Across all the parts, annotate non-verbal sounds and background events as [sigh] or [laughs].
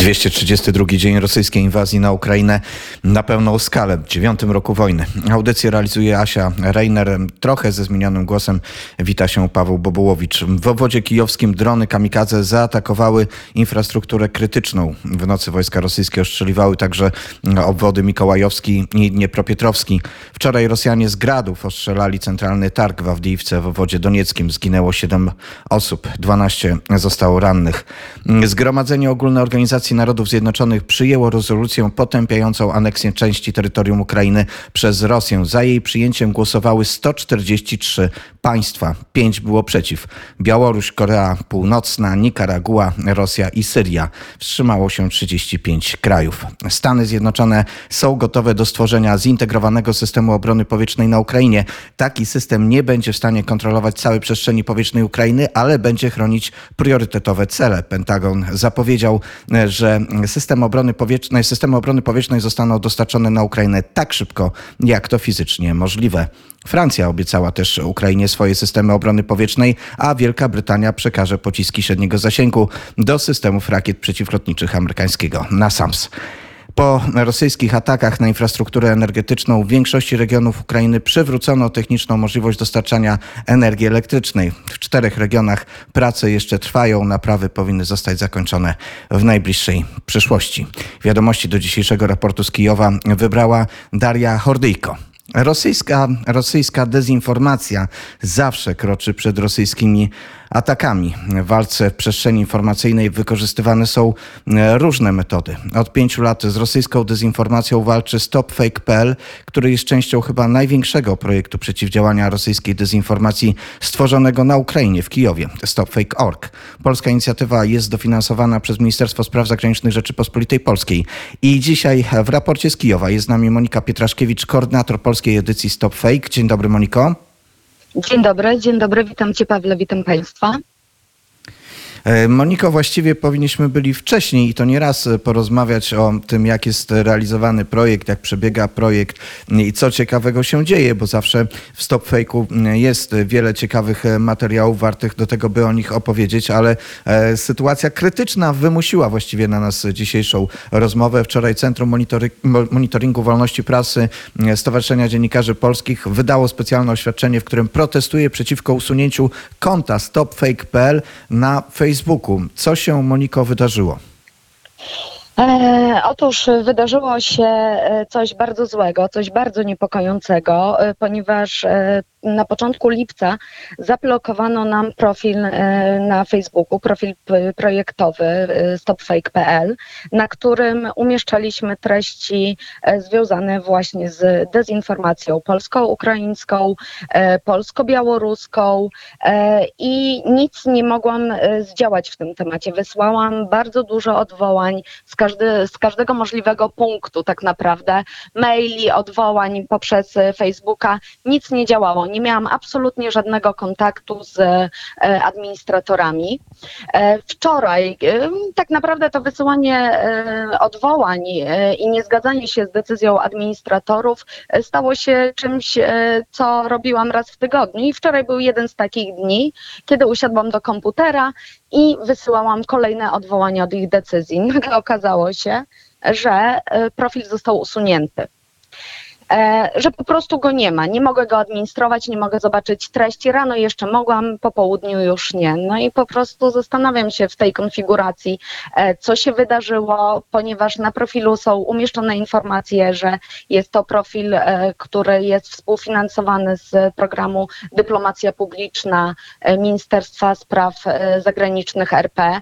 232 dzień rosyjskiej inwazji na Ukrainę na pełną skalę w dziewiątym roku wojny. Audycję realizuje Asia Reiner. Trochę ze zmienionym głosem wita się Paweł Bobułowicz. W obwodzie kijowskim drony kamikadze zaatakowały infrastrukturę krytyczną. W nocy wojska rosyjskie ostrzeliwały także obwody Mikołajowski i Dniepropietrowski. Wczoraj Rosjanie z gradów ostrzelali centralny targ w Awdijiwce w obwodzie donieckim. Zginęło 7 osób, 12 zostało rannych. Zgromadzenie Ogólne Organizacji Narodów Zjednoczonych przyjęło rezolucję potępiającą aneksję części terytorium Ukrainy przez Rosję. Za jej przyjęciem głosowały 143 państwa. Pięć było przeciw. Białoruś, Korea Północna, Nikaragua, Rosja i Syria. Wstrzymało się 35 krajów. Stany Zjednoczone są gotowe do stworzenia zintegrowanego systemu obrony powietrznej na Ukrainie. Taki system nie będzie w stanie kontrolować całej przestrzeni powietrznej Ukrainy, ale będzie chronić priorytetowe cele. Pentagon zapowiedział, że system obrony powietrznej, systemy obrony powietrznej zostaną dostarczone na Ukrainę tak szybko, jak to fizycznie możliwe. Francja obiecała też Ukrainie swoje systemy obrony powietrznej, a Wielka Brytania przekaże pociski średniego zasięgu do systemów rakiet przeciwlotniczych amerykańskiego NASAMS. Po rosyjskich atakach na infrastrukturę energetyczną w większości regionów Ukrainy przywrócono techniczną możliwość dostarczania energii elektrycznej. W czterech regionach prace jeszcze trwają, naprawy powinny zostać zakończone w najbliższej przyszłości. Wiadomości do dzisiejszego raportu z Kijowa wybrała Daria Hordyjko. Rosyjska, rosyjska dezinformacja zawsze kroczy przed rosyjskimi atakami. W walce w przestrzeni informacyjnej wykorzystywane są e, różne metody. Od pięciu lat z rosyjską dezinformacją walczy StopFake.pl, który jest częścią chyba największego projektu przeciwdziałania rosyjskiej dezinformacji stworzonego na Ukrainie, w Kijowie, StopFake.org. Polska inicjatywa jest dofinansowana przez Ministerstwo Spraw Zagranicznych Rzeczypospolitej Polskiej. I dzisiaj w raporcie z Kijowa jest z nami Monika Pietraszkiewicz, koordynator polskiej edycji StopFake. Dzień dobry Moniko. Dzień dobry, dzień dobry, witam Cię Pawle, witam Państwa. E, Moniko, właściwie powinniśmy byli wcześniej i to nie raz porozmawiać o tym, jak jest realizowany projekt, jak przebiega projekt i co ciekawego się dzieje, bo zawsze w Stop Fake'u jest wiele ciekawych materiałów wartych do tego, by o nich opowiedzieć, ale e, sytuacja krytyczna wymusiła właściwie na nas dzisiejszą rozmowę. Wczoraj Centrum Monitoringu Wolności Prasy Stowarzyszenia Dziennikarzy Polskich wydało specjalne oświadczenie, w którym protestuje przeciwko usunięciu konta stopfake.pl na Facebooku. Facebooku. Co się, Moniko, wydarzyło? E, otóż wydarzyło się e, coś bardzo złego, coś bardzo niepokojącego, e, ponieważ e, na początku lipca zablokowano nam profil e, na Facebooku, profil projektowy e, stopfake.pl, na którym umieszczaliśmy treści e, związane właśnie z dezinformacją polsko-ukraińską, polsko-białoruską i nic nie mogłam zdziałać w tym temacie. Wysłałam bardzo dużo odwołań z, każdy, z każdego możliwego punktu tak naprawdę, maili, odwołań poprzez Facebooka. Nic nie działało nie miałam absolutnie żadnego kontaktu z e, administratorami. E, wczoraj e, tak naprawdę to wysyłanie odwołań i niezgadzanie się z decyzją administratorów stało się czymś, co robiłam raz w tygodniu. I wczoraj był jeden z takich dni, kiedy usiadłam do komputera i wysyłałam kolejne odwołania od ich decyzji. Nagle okazało się, że profil został usunięty. E, że po prostu go nie ma. Nie mogę go administrować, nie mogę zobaczyć treści. Rano jeszcze mogłam, po południu już nie. No i po prostu zastanawiam się w tej konfiguracji, e, co się wydarzyło, ponieważ na profilu są umieszczone informacje, że jest to profil, e, który jest współfinansowany z programu Dyplomacja Publiczna Ministerstwa Spraw Zagranicznych RP.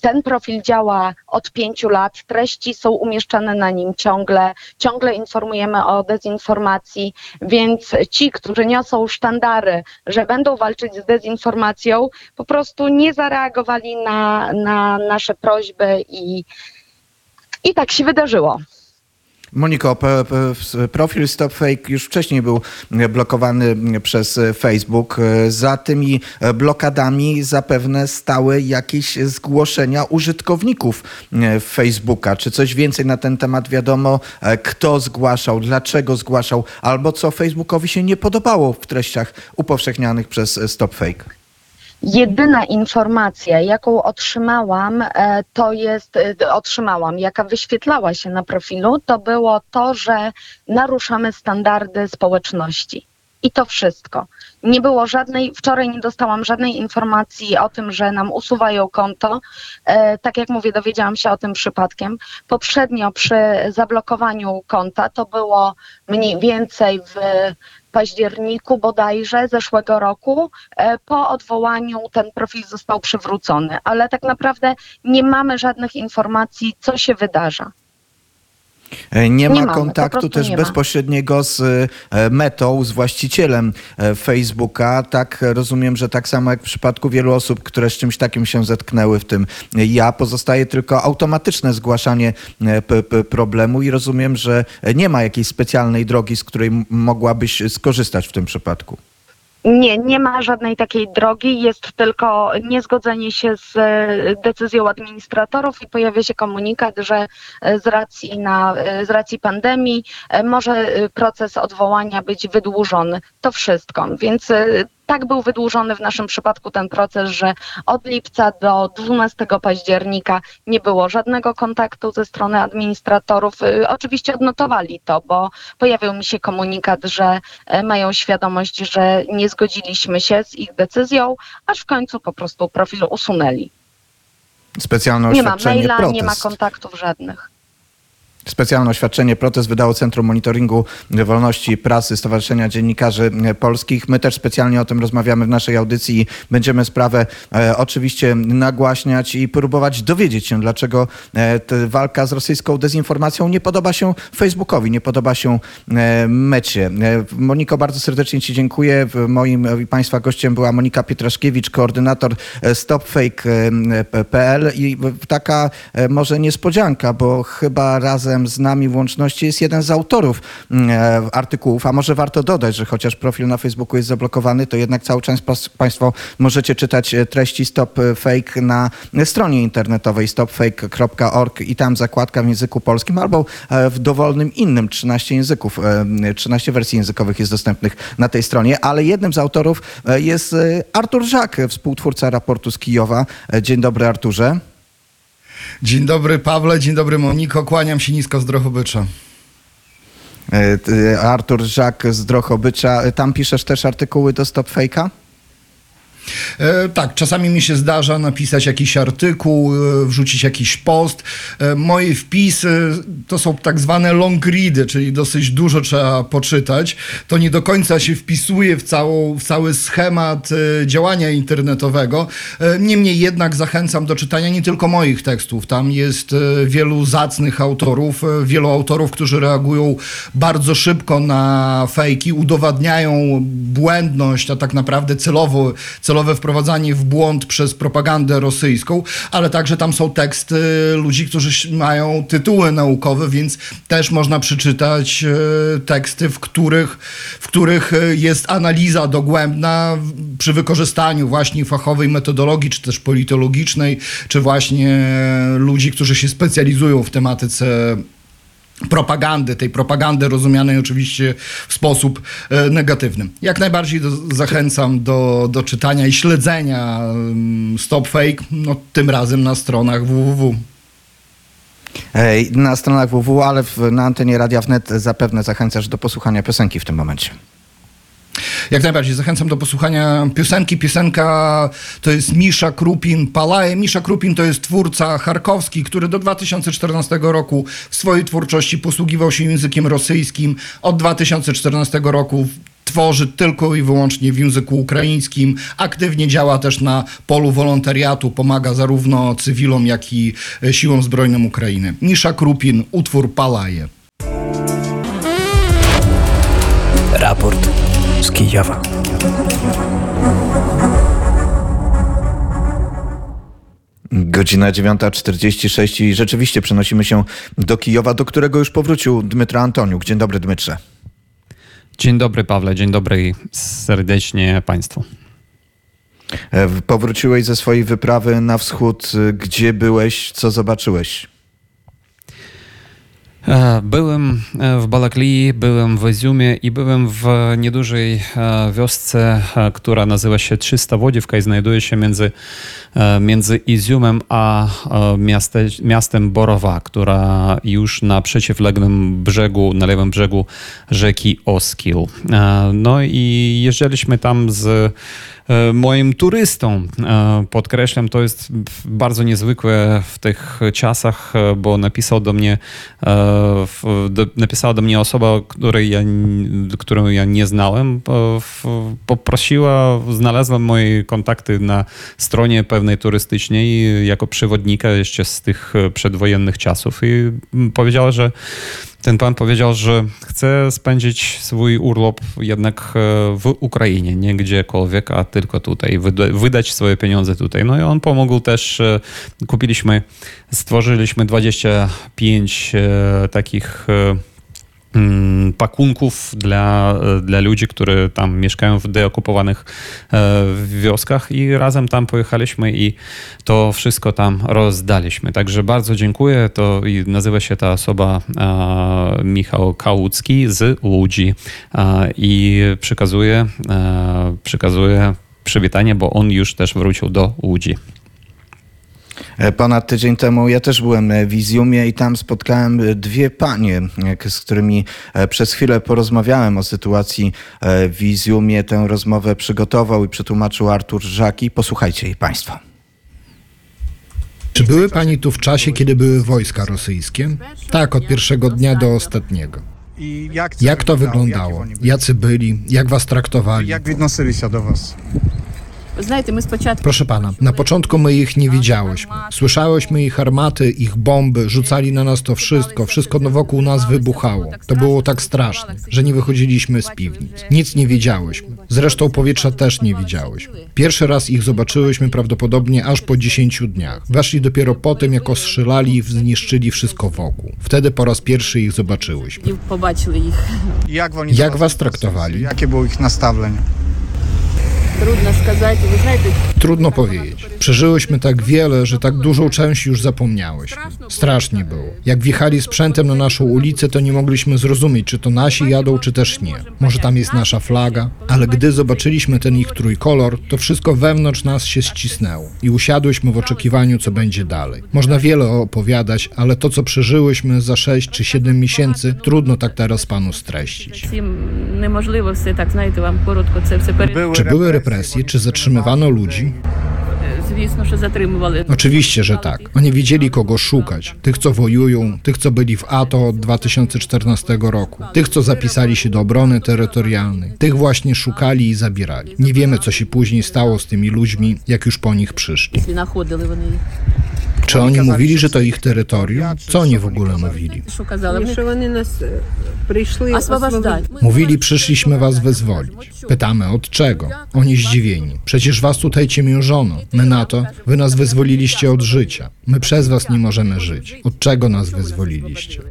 Ten profil działa od pięciu lat, treści są umieszczane na nim ciągle, ciągle informujemy o dezinformacji, więc ci, którzy niosą sztandary, że będą walczyć z dezinformacją, po prostu nie zareagowali na, na nasze prośby i, i tak się wydarzyło. Moniko, profil StopFake już wcześniej był blokowany przez Facebook. Za tymi blokadami zapewne stały jakieś zgłoszenia użytkowników Facebooka. Czy coś więcej na ten temat wiadomo? Kto zgłaszał, dlaczego zgłaszał, albo co Facebookowi się nie podobało w treściach upowszechnianych przez StopFake? Jedyna informacja, jaką otrzymałam, e, to jest, e, otrzymałam, jaka wyświetlała się na profilu, to było to, że naruszamy standardy społeczności. I to wszystko. Nie było żadnej, wczoraj nie dostałam żadnej informacji o tym, że nam usuwają konto. E, tak jak mówię, dowiedziałam się o tym przypadkiem. Poprzednio przy zablokowaniu konta to było mniej więcej w październiku bodajże zeszłego roku. E, po odwołaniu ten profil został przywrócony, ale tak naprawdę nie mamy żadnych informacji, co się wydarza. E, Nie ma Nie mamy, kontaktu też nie ma. bezpośredniego z e, Metą, z właścicielem e, Facebooka. Tak rozumiem, że tak samo jak w przypadku wielu osób, które z czymś takim się zetknęły, w tym ja, pozostaje tylko automatyczne zgłaszanie problemu i rozumiem, że nie ma jakiejś specjalnej drogi, z której mogłabyś skorzystać w tym przypadku. Nie, nie ma żadnej takiej drogi, jest tylko niezgodzenie się z e, decyzją administratorów i pojawia się komunikat, że e, z racji, na, e, z racji pandemii może proces odwołania być wydłużony. To wszystko. Więc tak był wydłużony w naszym przypadku ten proces, że od lipca do 12 października nie było żadnego kontaktu ze strony administratorów. E, Oczywiście odnotowali to, bo pojawił mi się komunikat, że e, mają świadomość, że nie zgodziliśmy się z ich decyzją, aż w końcu po prostu profil usunęli. Specjalne Nie ma maila, protest. nie ma kontaktów żadnych. Specjalne oświadczenie protest wydało Centrum Monitoringu Wolności Prasy Stowarzyszenia Dziennikarzy Polskich. My też specjalnie o tym rozmawiamy w naszej audycji i będziemy sprawę e, oczywiście nagłaśniać i próbować dowiedzieć się, dlaczego e, walka z rosyjską dezinformacją nie podoba się Facebookowi, nie podoba się e, Mecie. E, Moniko, bardzo serdecznie Ci dziękuję. Moim i Państwa gościem była Monika Pietraszkiewicz, koordynator e, stopfake.pl i w- taka e, może niespodzianka, bo chyba razem z nami w łączności jest jeden z autorów mm, e, artykułów, a może warto dodać, że chociaż profil na Facebooku jest zablokowany, to jednak cały czas Państwo możecie czytać e, treści Stop Fake na stronie internetowej stopfake.org i tam zakładka w języku polskim albo e, w dowolnym innym 13 języków, e, 13 wersji językowych jest dostępnych na tej stronie, ale jednym z autorów e, jest e, Artur Żak, współtwórca raportu z Kijowa. E, Dzień dobry Arturze. Dzień dobry Pawle, dzień dobry Moniko, kłaniam się nisko z Drohobycza. E, Artur Żak z Drochobycza. Tam piszesz też artykuły do Stop Fake'a? E, tak, czasami mi się zdarza napisać jakiś artykuł, e, wrzucić jakiś post. E, moje wpisy to są tak zwane long ready, czyli dosyć dużo trzeba poczytać. To nie do końca się wpisuje w, całą, w cały schemat działania internetowego. Niemniej jednak zachęcam do czytania nie tylko moich tekstów. Tam jest wielu zacnych autorów, wielu autorów, którzy reagują bardzo szybko na fejki, udowadniają błędność, a tak naprawdę celowo, celowe wprowadzanie w błąd przez propagandę rosyjską, ale także tam są teksty ludzi, którzy mają tytuły naukowe, więc też można przeczytać e, teksty, w których, w których e, jest analiza dogłębna przy wykorzystaniu właśnie fachowej metodologii, czy też politologicznej, czy właśnie ludzi, którzy się specjalizują w tematyce propagandy, tej propagandy rozumianej oczywiście w sposób e, negatywny. Jak najbardziej do, zachęcam do, do czytania i śledzenia mm, Stop Fake, no, tym razem na stronach www. Na stronach www, ale w, na antenie Radia Wnet zapewne zachęcasz do posłuchania piosenki w tym momencie. Jak najbardziej zachęcam do posłuchania piosenki. Piosenka to jest Misza Krupin Palaje. Misza Krupin to jest twórca charkowski, który do 2014 roku w swojej twórczości posługiwał się językiem rosyjskim. Od 2014 roku tworzy tylko i wyłącznie w języku ukraińskim. Aktywnie działa też na polu wolontariatu, pomaga zarówno cywilom, jak i e, siłom zbrojnym Ukrainy. Misza Krupin, utwór Palaje. Raport z Kijowa. Godzina 9.46 i rzeczywiście przenosimy się do Kijowa, do którego już powrócił Dmytro Antoniuk. Dzień dobry, Dmytrze. Dzień dobry, Pawle. Dzień dobry serdecznie Państwu. E, Powróciłeś ze swojej wyprawy na wschód. Gdzie byłeś? Co zobaczyłeś? E, Byłem e, w Balaklii, byłem w Izumie i byłem w niedużej e, wiosce, która nazywa się 300 Wodziewka i znajduje się między, między Izumem a miaste, miastem Borowa, która już na przeciwległym brzegu, na lewym brzegu rzeki Oskil. No i jeździliśmy tam z moim turystą. E, Podkreślam, to jest bardzo niezwykłe w tych czasach, e, bo napisał do mnie, e, napisała do mnie osoba, której ja, którą ja nie znałem. Poprosiła, znalazłem moje kontakty na stronie pewnej turystycznej jako przewodnika jeszcze z tych e, przedwojennych czasów i powiedziała, że ten pan powiedział, że chce spędzić swój urlop jednak e, w Ukrainie, nie gdziekolwiek, a tylko tutaj, wyda- wydać swoje pieniądze tutaj. No i on pomógł też, e, kupiliśmy, stworzyliśmy 25 e, takich pakunków dla, dla ludzi, którzy tam mieszkają w deokupowanych e, wioskach i razem tam pojechaliśmy i to wszystko tam rozdaliśmy. Także bardzo dziękuję. To nazywa się ta osoba e, Michał Kałucki z Łodzi e, i przekazuję, e, przekazuję przywitanie, bo on już też wrócił do Łodzi. E, ponad tydzień temu ja też byłem e, w Izjumie i tam spotkałem e, dwie panie, z którymi przez chwilę porozmawiałem o sytuacji w Izjumie. Tę rozmowę przygotował i przetłumaczył Artur Żaki. Posłuchajcie jej Państwo. Czy były Pani tu w czasie, kiedy były wojska rosyjskie? Tak, od pierwszego dnia do ostatniego. Jak to wyglądało? Jacy byli? Jak Was traktowali? Jak odnosili się do Was? Ви знаєте, ми спочатку Proszę pana, na początku my ich nie widziałyśmy. Słyszałyśmy ich armaty, ich bomby, rzucali na nas to wszystko, wszystko wokół nas wybuchało. To było tak straszne, że nie wychodziliśmy z piwnic. Nic nie wiedziałyśmy. Zresztą powietrza też nie widziałyśmy. Pierwszy raz ich zobaczyłyśmy prawdopodobnie aż po 10 dniach. Weszli dopiero po tym, jak ostrzelali i zniszczyli wszystko wokół. Wtedy po raz pierwszy ich zobaczyłyśmy. побачили їх. Jak, вони Jak до was відносилися? traktowali? Jakie było ich nastawienie? Trudno powiedzieć. Przeżyłyśmy tak wiele, że tak dużą część już zapomniałeś. Strasznie było. Jak wjechali sprzętem na naszą ulicę, to nie mogliśmy zrozumieć, czy to nasi jadą, czy też nie. Może tam jest nasza flaga, ale gdy zobaczyliśmy ten ich trójkolor, to wszystko wewnątrz nas się ścisnęło i usiadłyśmy w oczekiwaniu, co będzie dalej. Można wiele opowiadać, ale to, co przeżyłyśmy za 6 czy 7 miesięcy, trudno tak teraz panu streścić. Czy były represje? represje? Czy zatrzymywano ludzi? Oczywiście, że tak. Oni wiedzieli, kogo szukać. Tych, co wojują, tych, co byli w ATO od 2014 roku, tych, co zapisali się do obrony terytorialnej. Tych właśnie szukali i zabierali. Nie wiemy, co się później stało z tymi ludźmi, jak już po nich przyszli. Czy oni mówili, że to ich terytorium? Co oni w ogóle mówili? Mówili, przyszliśmy was wezwolić. Pytamy, od czego? Oni zdziwieni. Przecież was tutaj ciemiężono. My na to, wy nas wyzwoliliście od życia. My przez was nie możemy żyć. Od czego nas wyzwoliliście?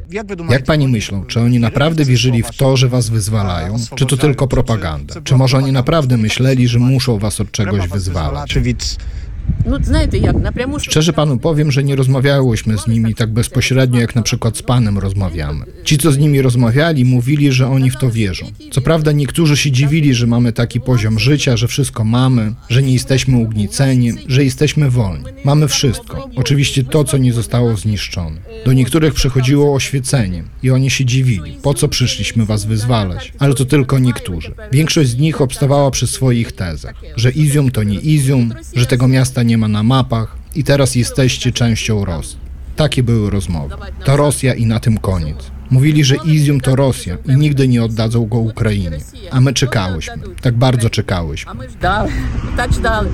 Jak pani myślą, czy oni naprawdę wierzyli w to, że was wyzwalają? Czy to tylko propaganda? Czy może oni naprawdę myśleli, że muszą was od czegoś wyzwalać? визволяти від Ну, знаєте як, напряму ж- Szczerze panu powiem, że nie rozmawiałyśmy z nimi tak bezpośrednio, jak na przykład z panem rozmawiamy. Ci, co z nimi rozmawiali, mówili, że oni w to wierzą. Co prawda niektórzy się dziwili, że mamy taki poziom życia, że wszystko mamy, że nie jesteśmy ugnieceni, że jesteśmy wolni. Mamy wszystko. Oczywiście to, co nie zostało zniszczone. Do niektórych przychodziło oświecenie i oni się dziwili, po co przyszliśmy was wyzwalać. Ale to tylko niektórzy. Większość z nich obstawała przy swoich tezach, że Izium to nie Izium, że tego miasta nie ma na mapach i teraz jesteście częścią Rosji. Takie były rozmowy. To Rosja i na tym koniec. Mówili, że Izium to Rosja i nigdy nie oddadzą go Ukrainie. A my czekałyśmy. Tak bardzo czekałyśmy. А ми ждали. Так ждали.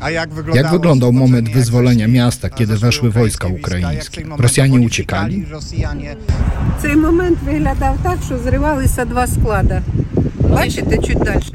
A jak wyglądało Jak wyglądał oswobodzenie, moment jak wyzwolenia weszli, miasta, a, kiedy zeszły weszły wojska ukraińskie wійська? ukraińskie? Jak w tej Rosjanie momencie uciekali? uciekali, Rosjanie Цей момент виглядав так, що зривалися два склади.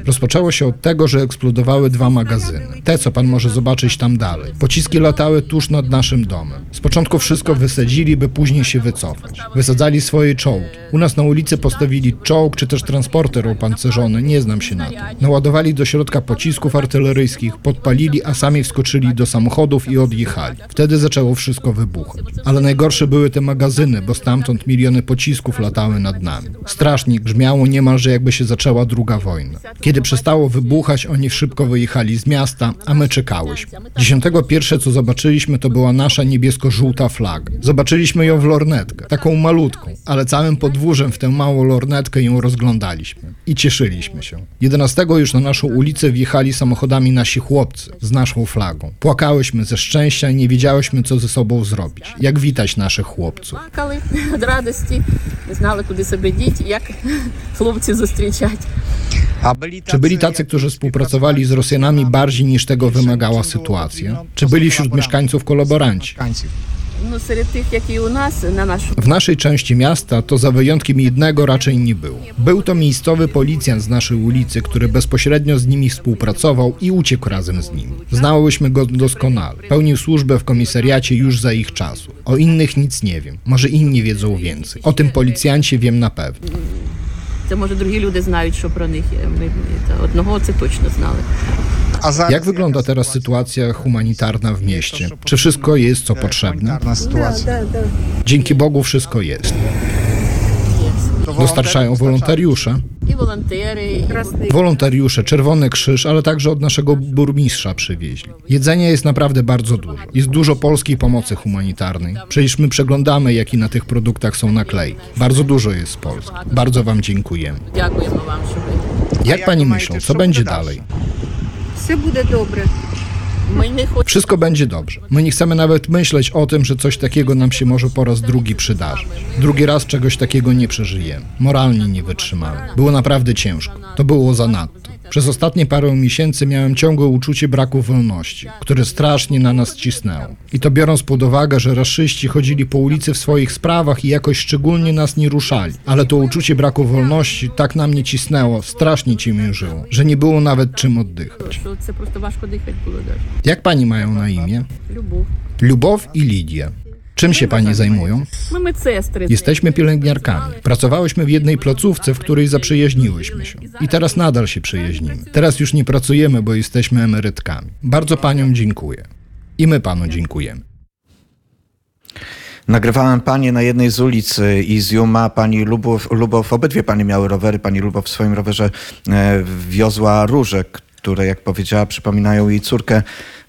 Rozpoczęło się od tego, że eksplodowały dwa magazyny. Te, co pan może zobaczyć tam dalej. Pociski latały tuż nad naszym domem. Z początku wszystko wysadzili, by później się wycofać. Wysadzali swoje czołgi. U nas na ulicy postawili czołg czy też transporter opancerzony, nie znam się na tym. Naładowali do środka pocisków artyleryjskich, podpalili, a sami wskoczyli do samochodów i odjechali. Wtedy zaczęło wszystko wybuchać. Ale najgorsze były te magazyny, bo stamtąd miliony pocisków latały nad nami. Strasznie grzmiało niemalże jakby się zaczęła druga wojna. Kiedy przestało wybuchać, oni szybko wyjechali z miasta, a my czekałyśmy. Dziesiątego pierwsze, co zobaczyliśmy, to była nasza niebiesko-żółta flaga. Zobaczyliśmy ją w lornetkę, taką malutką, ale całym podwórzem w tę małą lornetkę ją rozglądaliśmy i cieszyliśmy się. 11 już na naszą ulicę wjechali samochodami nasi chłopcy z naszą flagą. Płakałyśmy ze szczęścia i nie wiedziałyśmy, co ze sobą zrobić, jak witać naszych chłopców. Płakali [laughs] od radości, nie znali, kudy sobie dzić, jak [laughs] chłopcy zastryczać. Czy byli tacy, którzy współpracowali z Rosjanami bardziej niż tego wymagała sytuacja? Czy byli wśród mieszkańców kolaboranci? W naszej części miasta to za wyjątkiem jednego raczej nie było. Był to miejscowy policjant z naszej ulicy, który bezpośrednio z nimi współpracował i uciekł razem z nimi. Znałyśmy go doskonale. Pełnił służbę w komisariacie już za ich czasu. O innych nic nie wiem. Może inni wiedzą więcej. O tym policjancie wiem na pewno. це може другі люди знають, що про них є. Ми та, одного це точно znали. A zaraz Jak wygląda teraz sytuacja humanitarna w mieście? Czy wszystko jest co potrzebne? Humanitarna sytuacja. Да, да. Dzięki Bogu wszystko jest. To Dostarczają wolontariusze. І волонтери, і Красный Wolontariusze, Czerwony Krzyż, ale także od naszego burmistrza przywieźli. Jedzenia jest naprawdę bardzo dużo. Jest dużo polskiej pomocy humanitarnej. Przecież my przeglądamy, jakie na tych produktach są naklejki. Bardzo dużo jest z Polski. Bardzo Wam dziękujemy. дякуємо вам, що ви. Jak Pani myślą, co będzie dalej? все буде добре. Wszystko będzie dobrze. My nie chcemy nawet myśleć o tym, że coś takiego nam się może po raz drugi przydarzyć. Drugi raz czegoś takiego nie przeżyjemy. Moralnie nie wytrzymamy. Było naprawdę ciężko. To było zanadto. Przez ostatnie parę miesięcy miałem ciągłe uczucie braku wolności, które strasznie na nas cisnęło. I to biorąc pod uwagę, że raszyści chodzili po ulicy w swoich sprawach i jakoś szczególnie nas nie ruszali. Ale to uczucie braku wolności tak na mnie cisnęło, strasznie ciemiężyło, że nie było nawet czym oddychać. Що це просто важко дихати було навіть. Jak pani mają na imię? Любов. Lubow i Lidia. Czym się panie zajmują? Jesteśmy pielęgniarkami. Pracowałyśmy w jednej placówce, w której zaprzyjaźniłyśmy się. I teraz nadal się przyjaźnimy. Teraz już nie pracujemy, bo jesteśmy emerytkami. Bardzo paniom dziękuję. I my panu dziękujemy. Nagrywałem panie na jednej z ulic y, Izjuma, pani Lubow, Lubow, obydwie panie miały rowery, pani Lubow w swoim rowerze e, wiozła róże, które, jak powiedziała, przypominają jej córkę,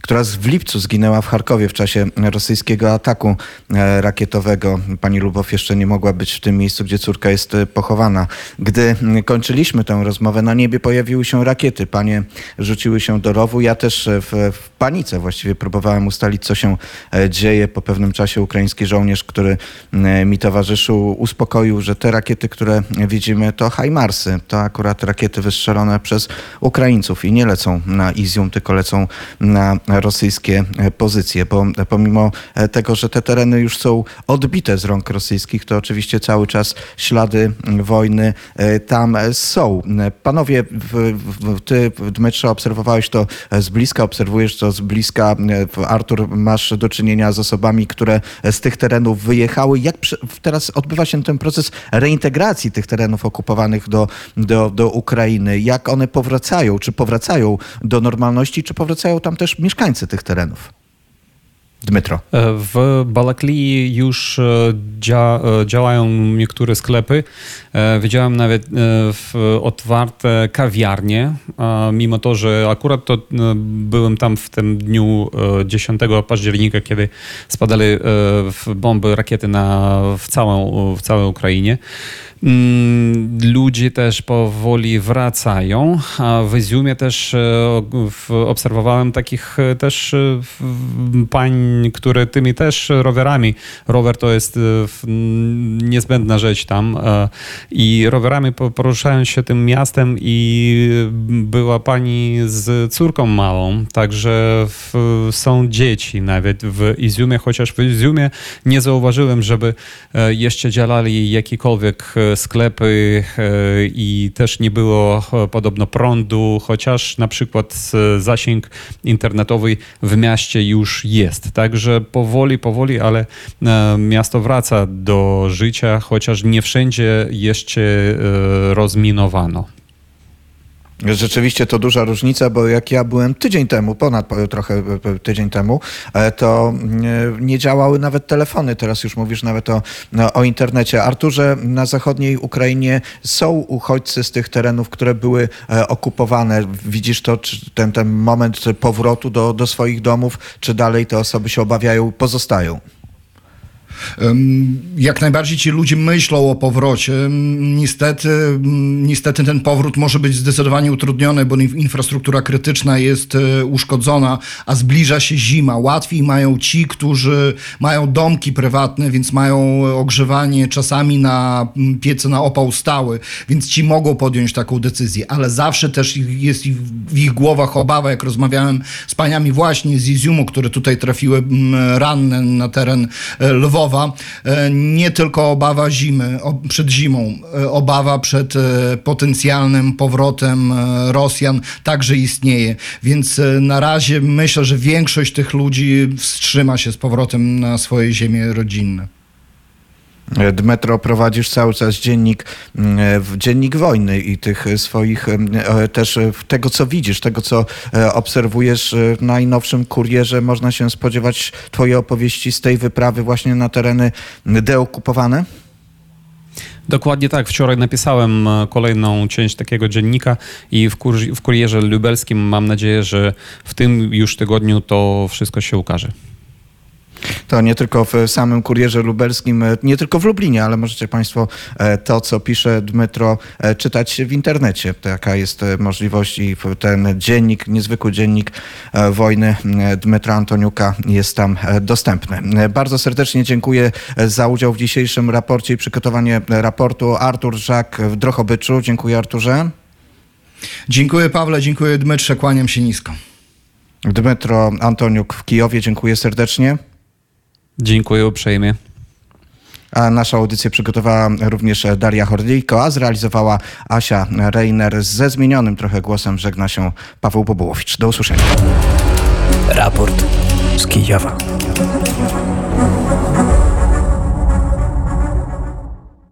która w lipcu zginęła w Charkowie w czasie rosyjskiego ataku e, rakietowego. Pani Lubow jeszcze nie mogła być w tym miejscu, gdzie córka jest e, pochowana. Gdy kończyliśmy tę rozmowę, na niebie pojawiły się rakiety. Panie rzuciły się do rowu. Ja też e, w, w panice właściwie próbowałem ustalić, co się dzieje. Po pewnym czasie ukraiński żołnierz, który mi towarzyszył, uspokoił, że te rakiety, które widzimy, to Hajmarsy. To akurat rakiety wystrzelone przez Ukraińców i nie lecą na Izium, tylko lecą na rosyjskie pozycje, bo pomimo tego, że te tereny już są odbite z rąk rosyjskich, to oczywiście cały czas ślady wojny e, tam są. Panowie, ty, Dmytrze, obserwowałeś to z bliska, obserwujesz to z bliska. Artur, masz do czynienia z osobami, które z tych terenów wyjechały. Jak teraz odbywa się ten proces reintegracji tych terenów okupowanych do, do, do Ukrainy? Jak one powracają? Czy powracają do normalności, czy powracają tam też mieszkańcy tych terenów? Dmytro. W Balaklii już e, dzia, e, działają niektóre sklepy. E, Widziałem nawet otwarte kawiarnie, mimo to, że akurat to byłem tam w tym dniu e, 10 października, kiedy spadali bomby, rakiety na, w, całą, w całej Ukrainie. Mm, Ludzie też powoli wracają, a w Iziumie też e, obserwowałem takich e, też e, pań które tymi też rowerami, rower to jest niezbędna rzecz tam i rowerami po- poruszają się tym miastem i była pani z córką małą, także są dzieci nawet w Iziumie, chociaż w Iziumie nie zauważyłem, żeby jeszcze działali jakiekolwiek e, sklepy e, i też nie było e, podobno prądu, chociaż na przykład e, zasięg internetowy w mieście już jest. Także powoli, powoli, ale miasto wraca do życia, chociaż nie wszędzie jeszcze rozminowano. Rzeczywiście to duża różnica, bo jak ja byłem tydzień temu, ponad po- trochę e, tydzień temu, e, to e, nie działały nawet telefony. Teraz już mówisz nawet o, no, o internecie. Arturze, na zachodniej Ukrainie są uchodźcy z tych terenów, które były e, okupowane. Widzisz to, ten, ten moment powrotu do, do swoich domów, czy dalej te osoby się obawiają, pozostają? Jak najbardziej ci ludzie myślą o powrocie. Niestety, niestety ten powrót może być zdecydowanie utrudniony, bo in- infrastruktura krytyczna jest e, uszkodzona, a zbliża się zima. Łatwiej mają ci, którzy mają domki prywatne, więc mają ogrzewanie czasami na piece na opał stały, więc ci mogą podjąć taką decyzję, ale zawsze też jest w ich głowach obawa, jak rozmawiałem z paniami właśnie z Iziumu, które tutaj trafiły ranne na teren e, Lwowa, e, nie tylko obawa zimy, przed zimą, e, obawa przed e, potencjalnym powrotem Rosjan także istnieje. Więc na razie myślę, że większość tych ludzi wstrzyma się z powrotem na swoje ziemie rodzinne. Dmetro, prowadzisz cały czas dziennik, mm, w dziennik wojny i tych swoich mm, e, też e, tego, co widzisz, tego, co e, obserwujesz e, w najnowszym kurierze. Można się spodziewać twoje opowieści z tej wyprawy właśnie na tereny deokupowane? Dokładnie tak. Wczoraj napisałem e, kolejną część takiego dziennika i w, kur w kurierze lubelskim mam nadzieję, że w tym już tygodniu to wszystko się ukaże. To nie tylko w samym kurierze lubelskim, e, nie tylko w Lublinie, ale możecie Państwo e, to, co pisze Dmytro, e, czytać w internecie. Taka jest możliwość i ten dziennik, niezwykły dziennik wojny Dmytra Antoniuka jest tam dostępny. Bardzo serdecznie dziękuję za udział w dzisiejszym raporcie i przygotowanie raportu. Artur Żak w Drochobyczu. Dziękuję Arturze. Dziękuję Pawle, dziękuję Dmytrze, kłaniam się nisko. Dmytro Antoniuk w Kijowie. Dziękuję serdecznie. Dziękuję uprzejmie. A naszą audycję przygotowała również Daria Hordyjko, a zrealizowała Asia Reiner. Ze zmienionym trochę głosem żegna się Paweł Bobułowicz. Do usłyszenia. Raport z Kijowa.